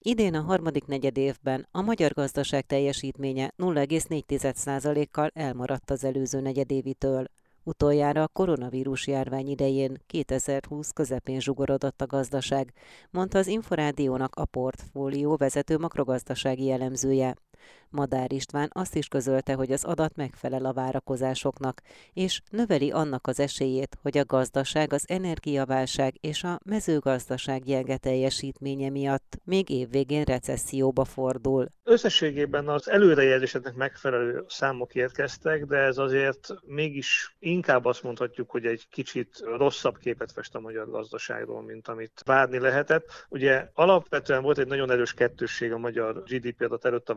Idén a harmadik negyedévben a magyar gazdaság teljesítménye 0,4%-kal elmaradt az előző negyedévitől. Utoljára a koronavírus járvány idején 2020 közepén zsugorodott a gazdaság, mondta az Inforádiónak a portfólió vezető makrogazdasági elemzője. Madár István azt is közölte, hogy az adat megfelel a várakozásoknak, és növeli annak az esélyét, hogy a gazdaság az energiaválság és a mezőgazdaság gyenge teljesítménye miatt még évvégén recesszióba fordul. Összességében az előrejelzéseknek megfelelő számok érkeztek, de ez azért mégis inkább azt mondhatjuk, hogy egy kicsit rosszabb képet fest a magyar gazdaságról, mint amit várni lehetett. Ugye alapvetően volt egy nagyon erős kettősség a magyar GDP adat előtt a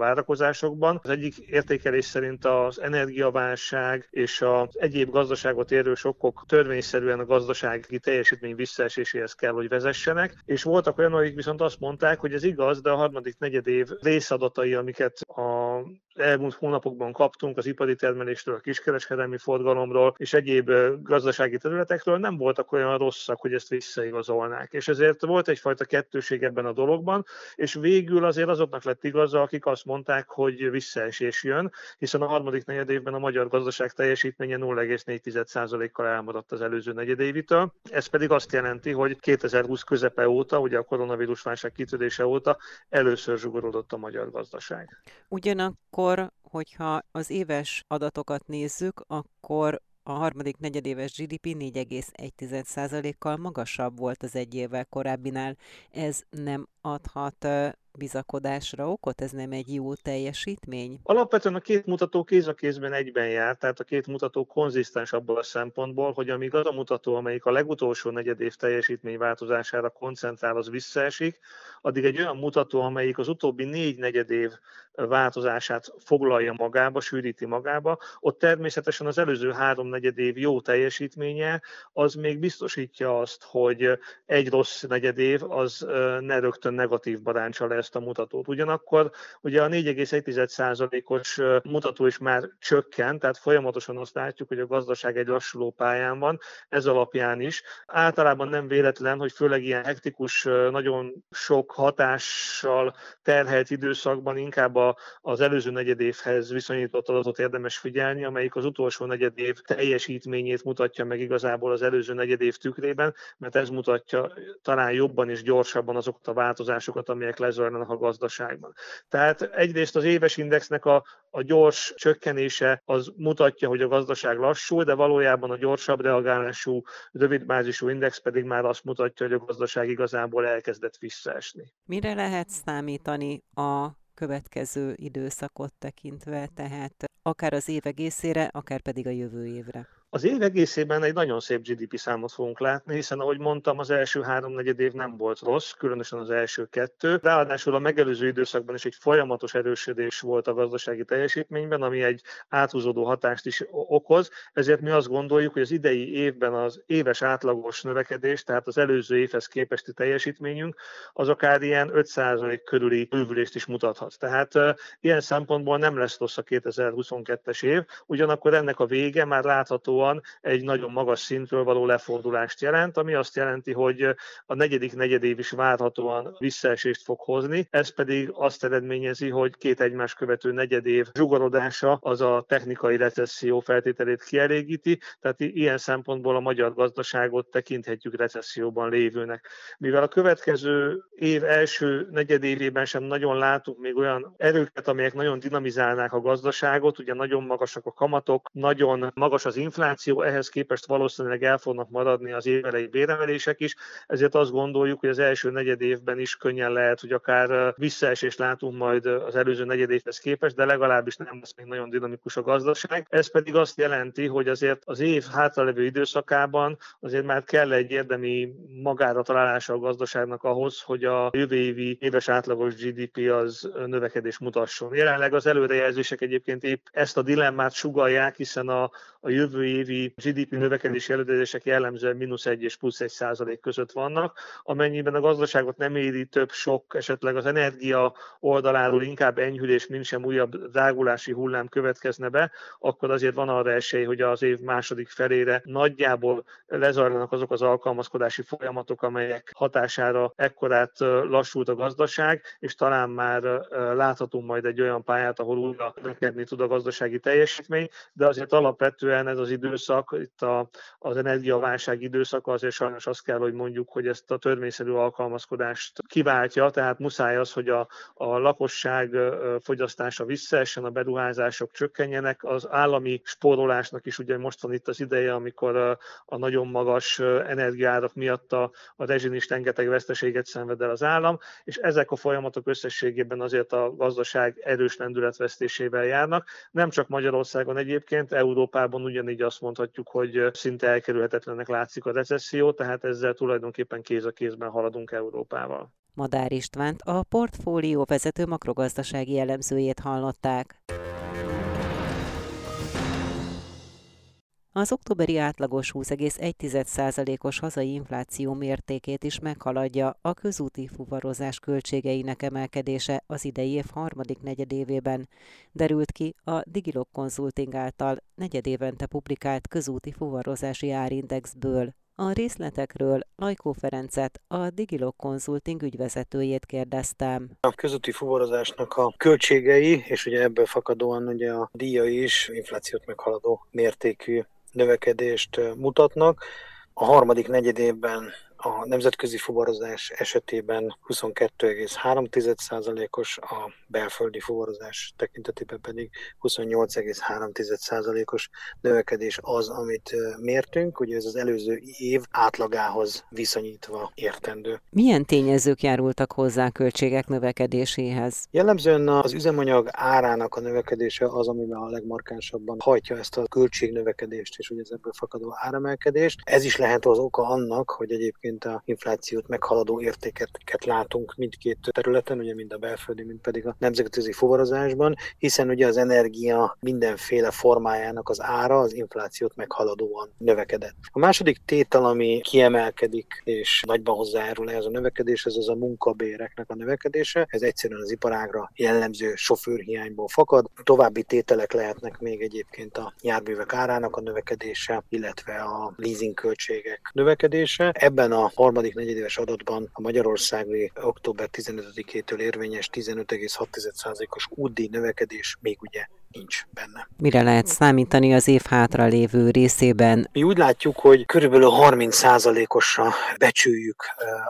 várakozásokban. Az egyik értékelés szerint az energiaválság és az egyéb gazdaságot érő sokkok törvényszerűen a gazdasági teljesítmény visszaeséséhez kell, hogy vezessenek, és voltak olyanok, akik viszont azt mondták, hogy ez igaz, de a harmadik negyedév részadatai, amiket a elmúlt hónapokban kaptunk az ipari termeléstől, a kiskereskedelmi forgalomról és egyéb gazdasági területekről nem voltak olyan rosszak, hogy ezt visszaigazolnák. És ezért volt egyfajta kettőség ebben a dologban, és végül azért azoknak lett igaza, akik azt mondták, hogy visszaesés jön, hiszen a harmadik negyedévben a magyar gazdaság teljesítménye 0,4%-kal elmaradt az előző negyedévitől. Ez pedig azt jelenti, hogy 2020 közepe óta, ugye a koronavírus válság kitörése óta először zsugorodott a magyar gazdaság. Ugyanakkor, hogyha az éves adatokat nézzük, akkor a harmadik negyedéves GDP 4,1%-kal magasabb volt az egy évvel korábbinál. Ez nem adhat bizakodásra okot? Ez nem egy jó teljesítmény? Alapvetően a két mutató kéz a kézben egyben jár, tehát a két mutató konzisztens abból a szempontból, hogy amíg az a mutató, amelyik a legutolsó negyedév teljesítmény változására koncentrál, az visszaesik, addig egy olyan mutató, amelyik az utóbbi négy negyedév változását foglalja magába, sűríti magába, ott természetesen az előző három negyedév jó teljesítménye, az még biztosítja azt, hogy egy rossz negyedév az ne rögtön negatív baráncsa lesz ezt a mutatót. Ugyanakkor ugye a 4,1%-os mutató is már csökkent, tehát folyamatosan azt látjuk, hogy a gazdaság egy lassuló pályán van, ez alapján is. Általában nem véletlen, hogy főleg ilyen hektikus, nagyon sok hatással terhelt időszakban inkább az előző negyedévhez viszonyított adatot érdemes figyelni, amelyik az utolsó negyedév teljesítményét mutatja meg igazából az előző negyedév tükrében, mert ez mutatja talán jobban és gyorsabban azokat a változásokat, amelyek lezajlanak zajlanak a gazdaságban. Tehát egyrészt az éves indexnek a, a gyors csökkenése az mutatja, hogy a gazdaság lassú, de valójában a gyorsabb reagálású, rövidbázisú index pedig már azt mutatja, hogy a gazdaság igazából elkezdett visszaesni. Mire lehet számítani a következő időszakot tekintve, tehát akár az év egészére, akár pedig a jövő évre? Az év egészében egy nagyon szép GDP számot fogunk látni, hiszen ahogy mondtam, az első három negyed év nem volt rossz, különösen az első kettő. Ráadásul a megelőző időszakban is egy folyamatos erősödés volt a gazdasági teljesítményben, ami egy áthúzódó hatást is okoz. Ezért mi azt gondoljuk, hogy az idei évben az éves átlagos növekedés, tehát az előző évhez képesti teljesítményünk, az akár ilyen 5% körüli bővülést is mutathat. Tehát ilyen szempontból nem lesz rossz a 2022-es év, ugyanakkor ennek a vége már látható vonatkozóan egy nagyon magas szintről való lefordulást jelent, ami azt jelenti, hogy a negyedik negyedév is várhatóan visszaesést fog hozni, ez pedig azt eredményezi, hogy két egymás követő negyedév zsugorodása az a technikai recesszió feltételét kielégíti, tehát ilyen szempontból a magyar gazdaságot tekinthetjük recesszióban lévőnek. Mivel a következő év első negyedévében sem nagyon látunk még olyan erőket, amelyek nagyon dinamizálnák a gazdaságot, ugye nagyon magasak a kamatok, nagyon magas az infláció, infláció, ehhez képest valószínűleg el fognak maradni az évelei béremelések is, ezért azt gondoljuk, hogy az első negyed évben is könnyen lehet, hogy akár visszaesést látunk majd az előző negyed évhez képest, de legalábbis nem lesz még nagyon dinamikus a gazdaság. Ez pedig azt jelenti, hogy azért az év hátralevő időszakában azért már kell egy érdemi magára találása a gazdaságnak ahhoz, hogy a jövő évi éves átlagos GDP az növekedés mutasson. Jelenleg az előrejelzések egyébként épp ezt a dilemmát sugalják, hiszen a, a jövő évi GDP növekedési előzések jellemzően mínusz 1 és plusz 1 százalék között vannak. Amennyiben a gazdaságot nem éri több sok, esetleg az energia oldaláról inkább enyhülés, mint sem újabb drágulási hullám következne be, akkor azért van arra esély, hogy az év második felére nagyjából lezajlanak azok az alkalmazkodási folyamatok, amelyek hatására ekkorát lassult a gazdaság, és talán már láthatunk majd egy olyan pályát, ahol újra növekedni tud a gazdasági teljesítmény, de azért alapvetően ez az időszak, itt a, az energiaválság időszaka azért sajnos azt kell, hogy mondjuk, hogy ezt a törvényszerű alkalmazkodást kiváltja, tehát muszáj az, hogy a, a lakosság fogyasztása visszaessen, a beruházások csökkenjenek, az állami spórolásnak is ugye most van itt az ideje, amikor a, a nagyon magas energiárak miatt a, a rezsin is rengeteg veszteséget szenved el az állam, és ezek a folyamatok összességében azért a gazdaság erős lendületvesztésével járnak. Nem csak Magyarországon egyébként, Európában ugyanígy azt mondhatjuk, hogy szinte elkerülhetetlennek látszik a recesszió, tehát ezzel tulajdonképpen kéz a kézben haladunk Európával. Madár Istvánt, a portfólió vezető makrogazdasági elemzőjét hallották. Az októberi átlagos 20,1%-os hazai infláció mértékét is meghaladja a közúti fuvarozás költségeinek emelkedése az idei év harmadik negyedévében, derült ki a Digilog Consulting által negyedévente publikált közúti fuvarozási árindexből. A részletekről Lajkó Ferencet, a Digilog Consulting ügyvezetőjét kérdeztem. A közúti fuvarozásnak a költségei, és ugye ebből fakadóan ugye a díja is inflációt meghaladó mértékű növekedést mutatnak. A harmadik negyedévben a nemzetközi fuvarozás esetében 22,3%-os, a belföldi fuvarozás tekintetében pedig 28,3%-os növekedés az, amit mértünk, ugye ez az előző év átlagához viszonyítva értendő. Milyen tényezők járultak hozzá a költségek növekedéséhez? Jellemzően az üzemanyag árának a növekedése az, amiben a legmarkánsabban hajtja ezt a költségnövekedést és ugye ez ebből fakadó áremelkedést. Ez is lehet az oka annak, hogy egyébként egyébként a inflációt meghaladó értékeket látunk mindkét területen, ugye mind a belföldi, mind pedig a nemzetközi fuvarozásban, hiszen ugye az energia mindenféle formájának az ára az inflációt meghaladóan növekedett. A második tétel, ami kiemelkedik és nagyban hozzájárul ehhez a növekedés, ez az a munkabéreknek a növekedése. Ez egyszerűen az iparágra jellemző sofőrhiányból fakad. További tételek lehetnek még egyébként a járművek árának a növekedése, illetve a leasing költségek növekedése. Ebben a a harmadik negyedéves adatban a Magyarországi október 15-től érvényes 15,6%-os útdíj növekedés még ugye nincs benne. Mire lehet számítani az év hátra lévő részében? Mi úgy látjuk, hogy körülbelül 30%-osra becsüljük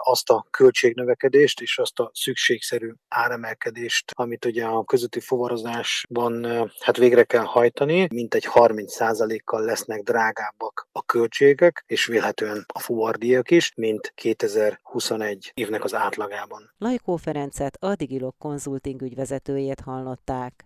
azt a költségnövekedést és azt a szükségszerű áremelkedést, amit ugye a közötti fuvarozásban hát végre kell hajtani, mint egy 30%-kal lesznek drágábbak a költségek, és vélhetően a fuvardíjak is, mint 2021 évnek az átlagában. Lajkó Ferencet, a Digilog Consulting ügyvezetőjét hallották.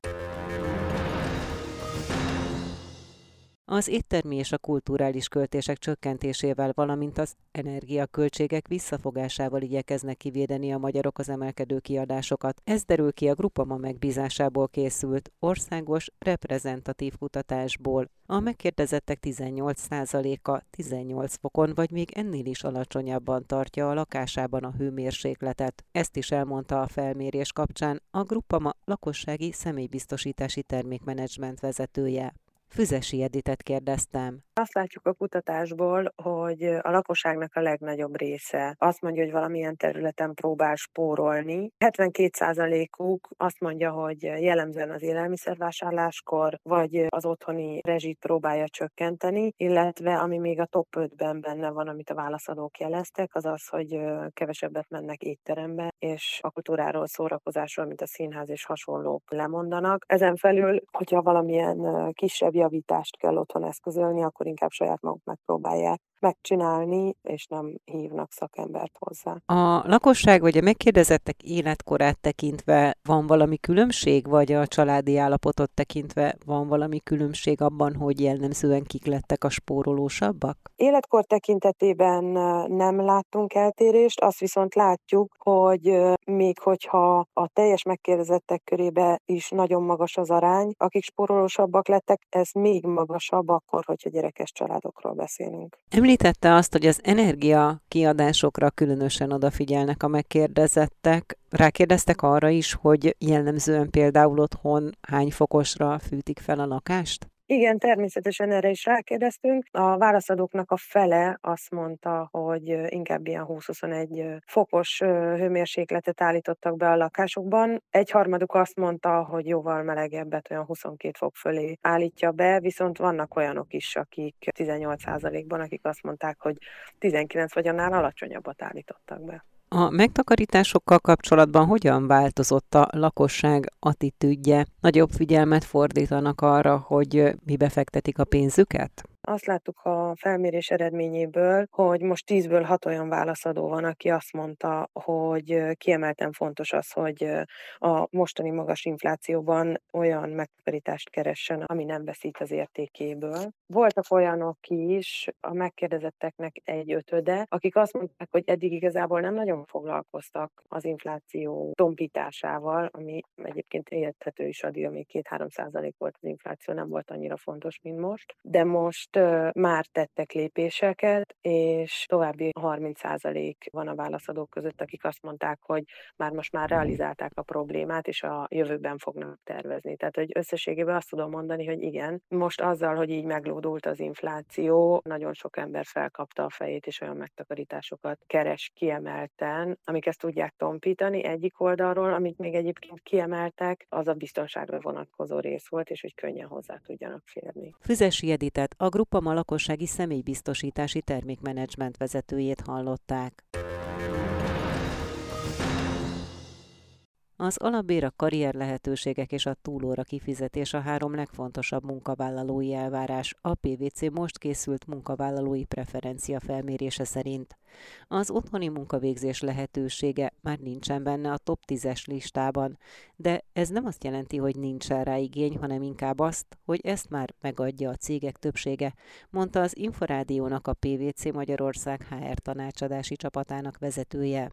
Az éttermi és a kulturális költések csökkentésével, valamint az energiaköltségek visszafogásával igyekeznek kivédeni a magyarok az emelkedő kiadásokat. Ez derül ki a Grupama megbízásából készült országos reprezentatív kutatásból. A megkérdezettek 18%-a 18 fokon vagy még ennél is alacsonyabban tartja a lakásában a hőmérsékletet. Ezt is elmondta a felmérés kapcsán a Grupama lakossági személybiztosítási termékmenedzsment vezetője. Füzesi Editet kérdeztem. Azt látjuk a kutatásból, hogy a lakosságnak a legnagyobb része azt mondja, hogy valamilyen területen próbál spórolni. 72%-uk azt mondja, hogy jellemzően az élelmiszervásárláskor, vagy az otthoni rezsit próbálja csökkenteni, illetve ami még a top 5-ben benne van, amit a válaszadók jeleztek, az az, hogy kevesebbet mennek étterembe, és a kultúráról, szórakozásról, mint a színház és hasonlók lemondanak. Ezen felül, hogyha valamilyen kisebb javítást kell otthon eszközölni, akkor inkább saját maguk megpróbálják megcsinálni, és nem hívnak szakembert hozzá. A lakosság vagy a megkérdezettek életkorát tekintve van valami különbség, vagy a családi állapotot tekintve van valami különbség abban, hogy jellemzően kik lettek a spórolósabbak? Életkor tekintetében nem láttunk eltérést, azt viszont látjuk, hogy még hogyha a teljes megkérdezettek körébe is nagyon magas az arány, akik spórolósabbak lettek, ez még magasabb akkor, hogyha gyerekes családokról beszélünk. Említette azt, hogy az energia kiadásokra különösen odafigyelnek a megkérdezettek. Rákérdeztek arra is, hogy jellemzően például otthon hány fokosra fűtik fel a lakást? Igen, természetesen erre is rákérdeztünk. A válaszadóknak a fele azt mondta, hogy inkább ilyen 20-21 fokos hőmérsékletet állítottak be a lakásokban. Egy harmaduk azt mondta, hogy jóval melegebbet, olyan 22 fok fölé állítja be, viszont vannak olyanok is, akik 18%-ban, akik azt mondták, hogy 19 vagy annál alacsonyabbat állítottak be. A megtakarításokkal kapcsolatban hogyan változott a lakosság attitűdje? Nagyobb figyelmet fordítanak arra, hogy mibe fektetik a pénzüket? Azt láttuk a felmérés eredményéből, hogy most tízből hat olyan válaszadó van, aki azt mondta, hogy kiemelten fontos az, hogy a mostani magas inflációban olyan megtakarítást keressen, ami nem veszít az értékéből. Voltak olyanok is, a megkérdezetteknek egy ötöde, akik azt mondták, hogy eddig igazából nem nagyon foglalkoztak az infláció tompításával, ami egyébként érthető is addig, amíg 2-3 százalék volt az infláció, nem volt annyira fontos, mint most. De most már tettek lépéseket, és további 30% van a válaszadók között, akik azt mondták, hogy már most már realizálták a problémát, és a jövőben fognak tervezni. Tehát, hogy összességében azt tudom mondani, hogy igen, most azzal, hogy így meglódult az infláció, nagyon sok ember felkapta a fejét, és olyan megtakarításokat keres kiemelten, amik ezt tudják tompítani egyik oldalról, amit még egyébként kiemeltek, az a biztonságra vonatkozó rész volt, és hogy könnyen hozzá tudjanak férni. Füzesi Editet, a Grupama lakossági személybiztosítási termékmenedzsment vezetőjét hallották. Az alapbér, a karrier lehetőségek és a túlóra kifizetés a három legfontosabb munkavállalói elvárás a PVC most készült munkavállalói preferencia felmérése szerint. Az otthoni munkavégzés lehetősége már nincsen benne a top 10-es listában, de ez nem azt jelenti, hogy nincsen rá igény, hanem inkább azt, hogy ezt már megadja a cégek többsége, mondta az Inforádiónak a PVC Magyarország HR tanácsadási csapatának vezetője.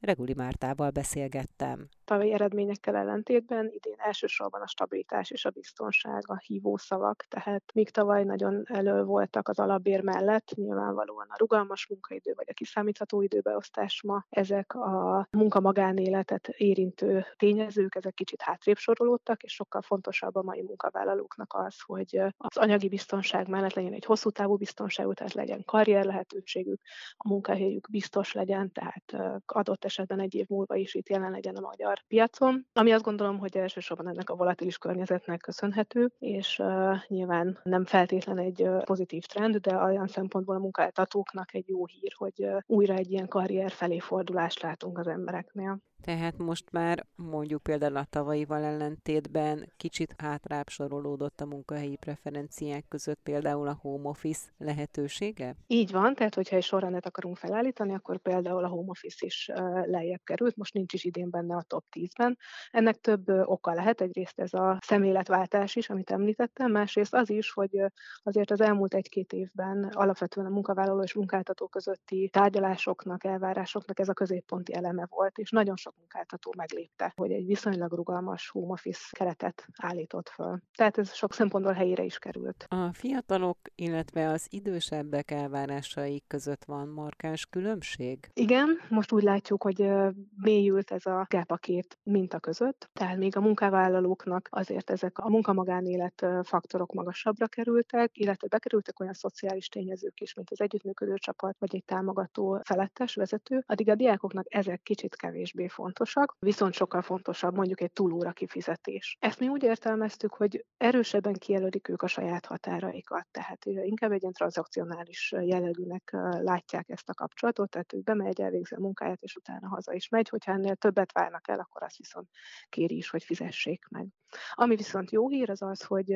Reguli Mártával beszélgettem. Tavalyi eredményekkel ellentétben idén elsősorban a stabilitás és a biztonság a hívószavak, tehát míg tavaly nagyon elő voltak az alapbér mellett, nyilvánvalóan a rugalmas munkaidő vagy a kiszámítható időbeosztás ma, ezek a munka magánéletet érintő tényezők, ezek kicsit hátrébb sorolódtak, és sokkal fontosabb a mai munkavállalóknak az, hogy az anyagi biztonság mellett legyen egy hosszú távú biztonságú, tehát legyen karrier lehetőségük, a munkahelyük biztos legyen, tehát adott esetben egy év múlva is itt jelen legyen a magyar piacon, ami azt gondolom, hogy elsősorban ennek a volatilis környezetnek köszönhető, és nyilván nem feltétlen egy pozitív trend, de olyan szempontból a munkáltatóknak egy jó hír, hogy újra egy ilyen karrier felé fordulást látunk az embereknél. Tehát most már mondjuk például a tavalyival ellentétben kicsit hátrább sorolódott a munkahelyi preferenciák között például a home office lehetősége? Így van, tehát hogyha egy sorrendet akarunk felállítani, akkor például a home office is lejjebb került, most nincs is idén benne a top 10-ben. Ennek több oka lehet, egyrészt ez a szemléletváltás is, amit említettem, másrészt az is, hogy azért az elmúlt egy-két évben alapvetően a munkavállaló és munkáltató közötti tárgyalásoknak, elvárásoknak ez a középponti eleme volt, és nagyon sok munkáltató meglépte, hogy egy viszonylag rugalmas home office keretet állított föl. Tehát ez sok szempontból helyére is került. A fiatalok, illetve az idősebbek elvárásai között van markáns különbség? Igen, most úgy látjuk, hogy mélyült ez a gap a két minta között, tehát még a munkavállalóknak azért ezek a munkamagánélet faktorok magasabbra kerültek, illetve bekerültek olyan szociális tényezők is, mint az együttműködő csapat, vagy egy támogató felettes vezető, addig a diákoknak ezek kicsit kevésbé fontosak, viszont sokkal fontosabb mondjuk egy túlóra kifizetés. Ezt mi úgy értelmeztük, hogy erősebben kijelölik ők a saját határaikat, tehát inkább egy ilyen tranzakcionális jellegűnek látják ezt a kapcsolatot, tehát ő bemegy, elvégzi a munkáját, és utána haza is megy, hogyha ennél többet várnak el, akkor azt viszont kéri is, hogy fizessék meg. Ami viszont jó hír az az, hogy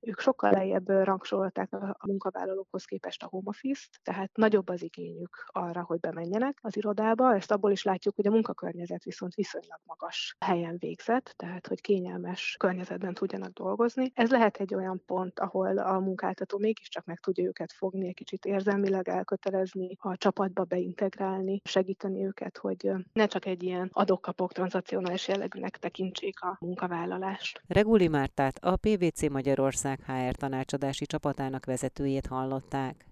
ők sokkal lejjebb rangsorolták a munkavállalókhoz képest a home office-t, tehát nagyobb az igényük arra, hogy bemenjenek az irodába. Ezt abból is látjuk, hogy a munkakörnyezet viszont viszonylag magas helyen végzett, tehát hogy kényelmes környezetben tudjanak dolgozni. Ez lehet egy olyan pont, ahol a munkáltató mégiscsak meg tudja őket fogni, egy kicsit érzelmileg elkötelezni, a csapatba beintegrálni, segíteni őket, hogy ne csak egy ilyen adok-kapok tranzakcionális jellegűnek tekintsék a munkavállalást. Reguli Mártát, a PVC Magyarország HR tanácsadási csapatának vezetőjét hallották.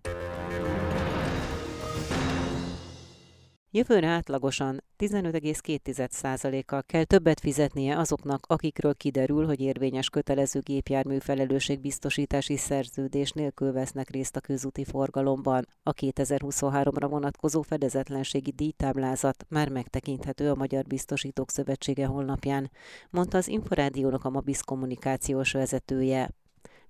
Jövőre átlagosan 15,2%-kal kell többet fizetnie azoknak, akikről kiderül, hogy érvényes kötelező gépjármű felelősségbiztosítási szerződés nélkül vesznek részt a közúti forgalomban. A 2023-ra vonatkozó fedezetlenségi díjtáblázat már megtekinthető a Magyar Biztosítók Szövetsége honlapján, mondta az Inforádiónak a Mabisz kommunikációs vezetője.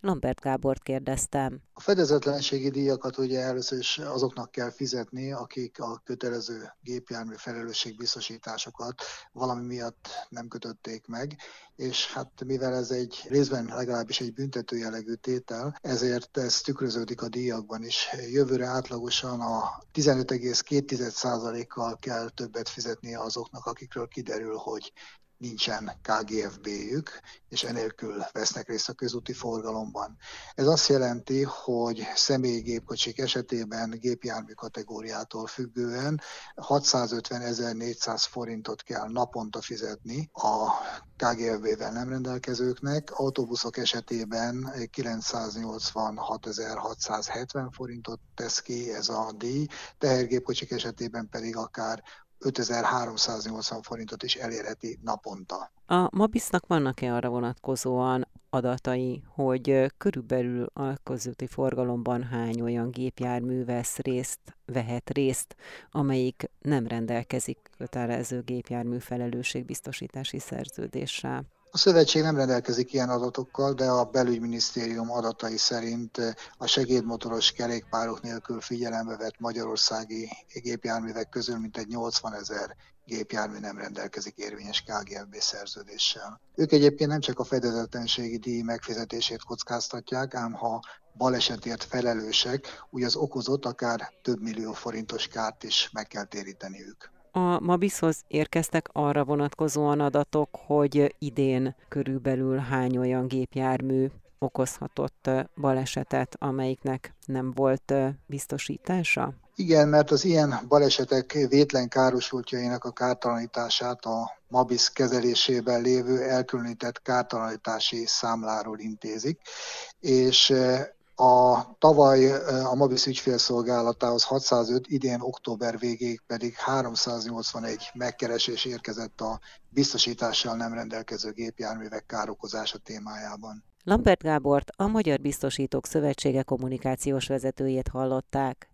Lambert Gábort kérdeztem. A fedezetlenségi díjakat ugye először is azoknak kell fizetni, akik a kötelező gépjármű felelősségbiztosításokat valami miatt nem kötötték meg, és hát mivel ez egy részben legalábbis egy büntető jellegű tétel, ezért ez tükröződik a díjakban is. Jövőre átlagosan a 15,2%-kal kell többet fizetnie azoknak, akikről kiderül, hogy nincsen KGFB-jük, és enélkül vesznek részt a közúti forgalomban. Ez azt jelenti, hogy személyi gépkocsik esetében gépjármű kategóriától függően 650.400 forintot kell naponta fizetni a KGFB-vel nem rendelkezőknek, autóbuszok esetében 986.670 forintot tesz ki ez a díj, tehergépkocsik esetében pedig akár 5380 forintot is elérheti naponta. A Mabisznak vannak-e arra vonatkozóan adatai, hogy körülbelül a közúti forgalomban hány olyan gépjármű vesz részt, vehet részt, amelyik nem rendelkezik kötelező gépjármű felelősségbiztosítási szerződéssel? A szövetség nem rendelkezik ilyen adatokkal, de a belügyminisztérium adatai szerint a segédmotoros kerékpárok nélkül figyelembe vett magyarországi gépjárművek közül mintegy 80 ezer gépjármű nem rendelkezik érvényes KGFB szerződéssel. Ők egyébként nem csak a fedezetlenségi díj megfizetését kockáztatják, ám ha balesetért felelősek, úgy az okozott akár több millió forintos kárt is meg kell téríteniük. A Mabishoz érkeztek arra vonatkozóan adatok, hogy idén körülbelül hány olyan gépjármű okozhatott balesetet, amelyiknek nem volt biztosítása? Igen, mert az ilyen balesetek vétlen károsultjainak a kártalanítását a MABIS kezelésében lévő elkülönített kártalanítási számláról intézik, és a tavaly a Mobis ügyfélszolgálatához 605, idén október végéig pedig 381 megkeresés érkezett a biztosítással nem rendelkező gépjárművek károkozása témájában. Lambert Gábort, a Magyar Biztosítók Szövetsége kommunikációs vezetőjét hallották.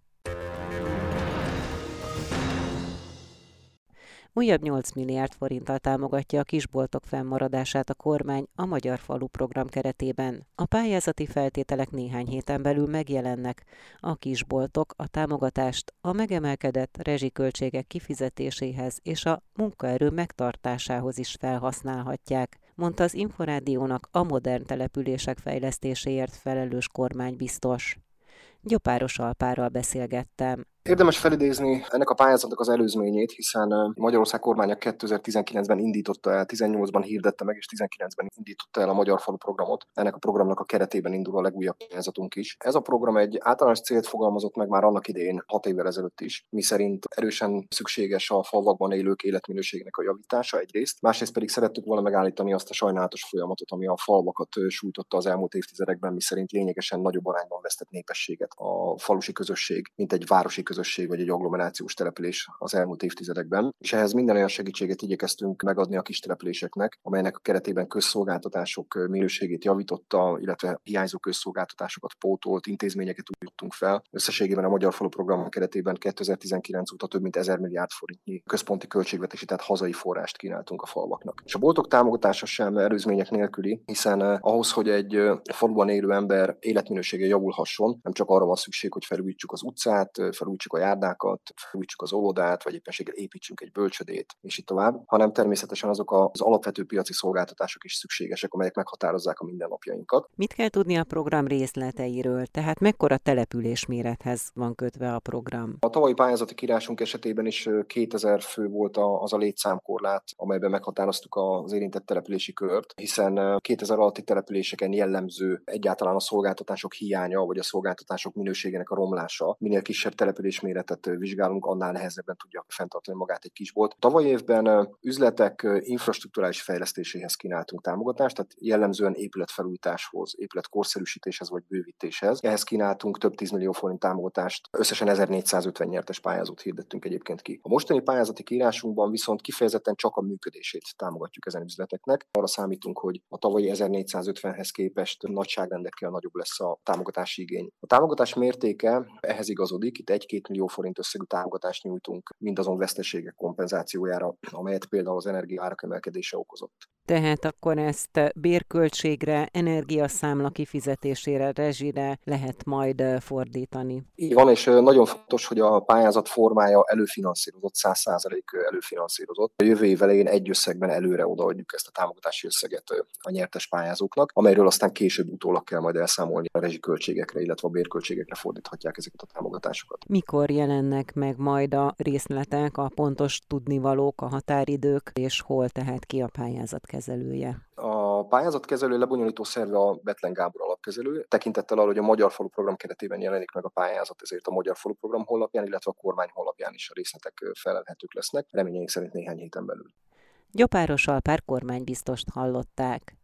Újabb 8 milliárd forinttal támogatja a kisboltok fennmaradását a kormány a Magyar Falu program keretében. A pályázati feltételek néhány héten belül megjelennek. A kisboltok a támogatást a megemelkedett rezsiköltségek kifizetéséhez és a munkaerő megtartásához is felhasználhatják mondta az Inforádiónak a modern települések fejlesztéséért felelős kormánybiztos. Gyopáros Alpárral beszélgettem. Érdemes felidézni ennek a pályázatnak az előzményét, hiszen Magyarország kormánya 2019-ben indította el, 18-ban hirdette meg, és 19-ben indította el a Magyar Falu programot. Ennek a programnak a keretében indul a legújabb pályázatunk is. Ez a program egy általános célt fogalmazott meg már annak idején, 6 évvel ezelőtt is, mi szerint erősen szükséges a falvakban élők életminőségnek a javítása egyrészt, másrészt pedig szerettük volna megállítani azt a sajnálatos folyamatot, ami a falvakat sújtotta az elmúlt évtizedekben, mi szerint lényegesen nagyobb arányban vesztett népességet a falusi közösség, mint egy városi közösség közösség vagy egy agglomerációs település az elmúlt évtizedekben, és ehhez minden olyan segítséget igyekeztünk megadni a kis településeknek, amelynek a keretében közszolgáltatások minőségét javította, illetve hiányzó közszolgáltatásokat pótolt, intézményeket újítottunk fel. Összességében a Magyar Falu program keretében 2019 óta több mint 1000 milliárd forintnyi központi költségvetési, tehát hazai forrást kínáltunk a falvaknak. És a boltok támogatása sem előzmények nélküli, hiszen eh, ahhoz, hogy egy eh, faluban élő ember életminősége javulhasson, nem csak arra van szükség, hogy felújítsuk az utcát, eh, felújítsuk a járdákat, felújítsuk az óvodát, vagy éppenséggel építsünk egy bölcsödét, és így tovább, hanem természetesen azok az alapvető piaci szolgáltatások is szükségesek, amelyek meghatározzák a mindennapjainkat. Mit kell tudni a program részleteiről? Tehát mekkora település mérethez van kötve a program? A tavalyi pályázati kiírásunk esetében is 2000 fő volt az a létszámkorlát, amelyben meghatároztuk az érintett települési kört, hiszen 2000 alatti településeken jellemző egyáltalán a szolgáltatások hiánya, vagy a szolgáltatások minőségének a romlása. Minél kisebb település méretet vizsgálunk, annál nehezebben tudja fenntartani magát egy kisbolt. Tavaly évben üzletek infrastruktúrális fejlesztéséhez kínáltunk támogatást, tehát jellemzően épületfelújításhoz, épületkorszerűsítéshez vagy bővítéshez. Ehhez kínáltunk több 10 millió forint támogatást, összesen 1450 nyertes pályázót hirdettünk egyébként ki. A mostani pályázati kiírásunkban viszont kifejezetten csak a működését támogatjuk ezen üzleteknek. Arra számítunk, hogy a tavalyi 1450-hez képest nagyságrendekkel nagyobb lesz a támogatási igény. A támogatás mértéke ehhez igazodik, itt 1-2 millió forint összegű támogatást nyújtunk mindazon veszteségek kompenzációjára, amelyet például az energiaárak emelkedése okozott. Tehát akkor ezt bérköltségre, energiaszámla kifizetésére, rezsire lehet majd fordítani. Így van, és nagyon fontos, hogy a pályázat formája előfinanszírozott, 100% előfinanszírozott. A jövő év elején egy összegben előre odaadjuk ezt a támogatási összeget a nyertes pályázóknak, amelyről aztán később utólag kell majd elszámolni a rezsiköltségekre, illetve a bérköltségekre fordíthatják ezeket a támogatásokat. Mikor jelennek meg majd a részletek, a pontos tudnivalók, a határidők, és hol tehet ki a pályázat kezelője? A pályázatkezelő lebonyolító szerve a Betlen Gábor alapkezelő, tekintettel arra, hogy a Magyar Falu program keretében jelenik meg a pályázat, ezért a Magyar Falu program honlapján, illetve a kormány honlapján is a részletek felelhetők lesznek, reményeink szerint néhány héten belül. Gyopáros Alpár kormánybiztost hallották.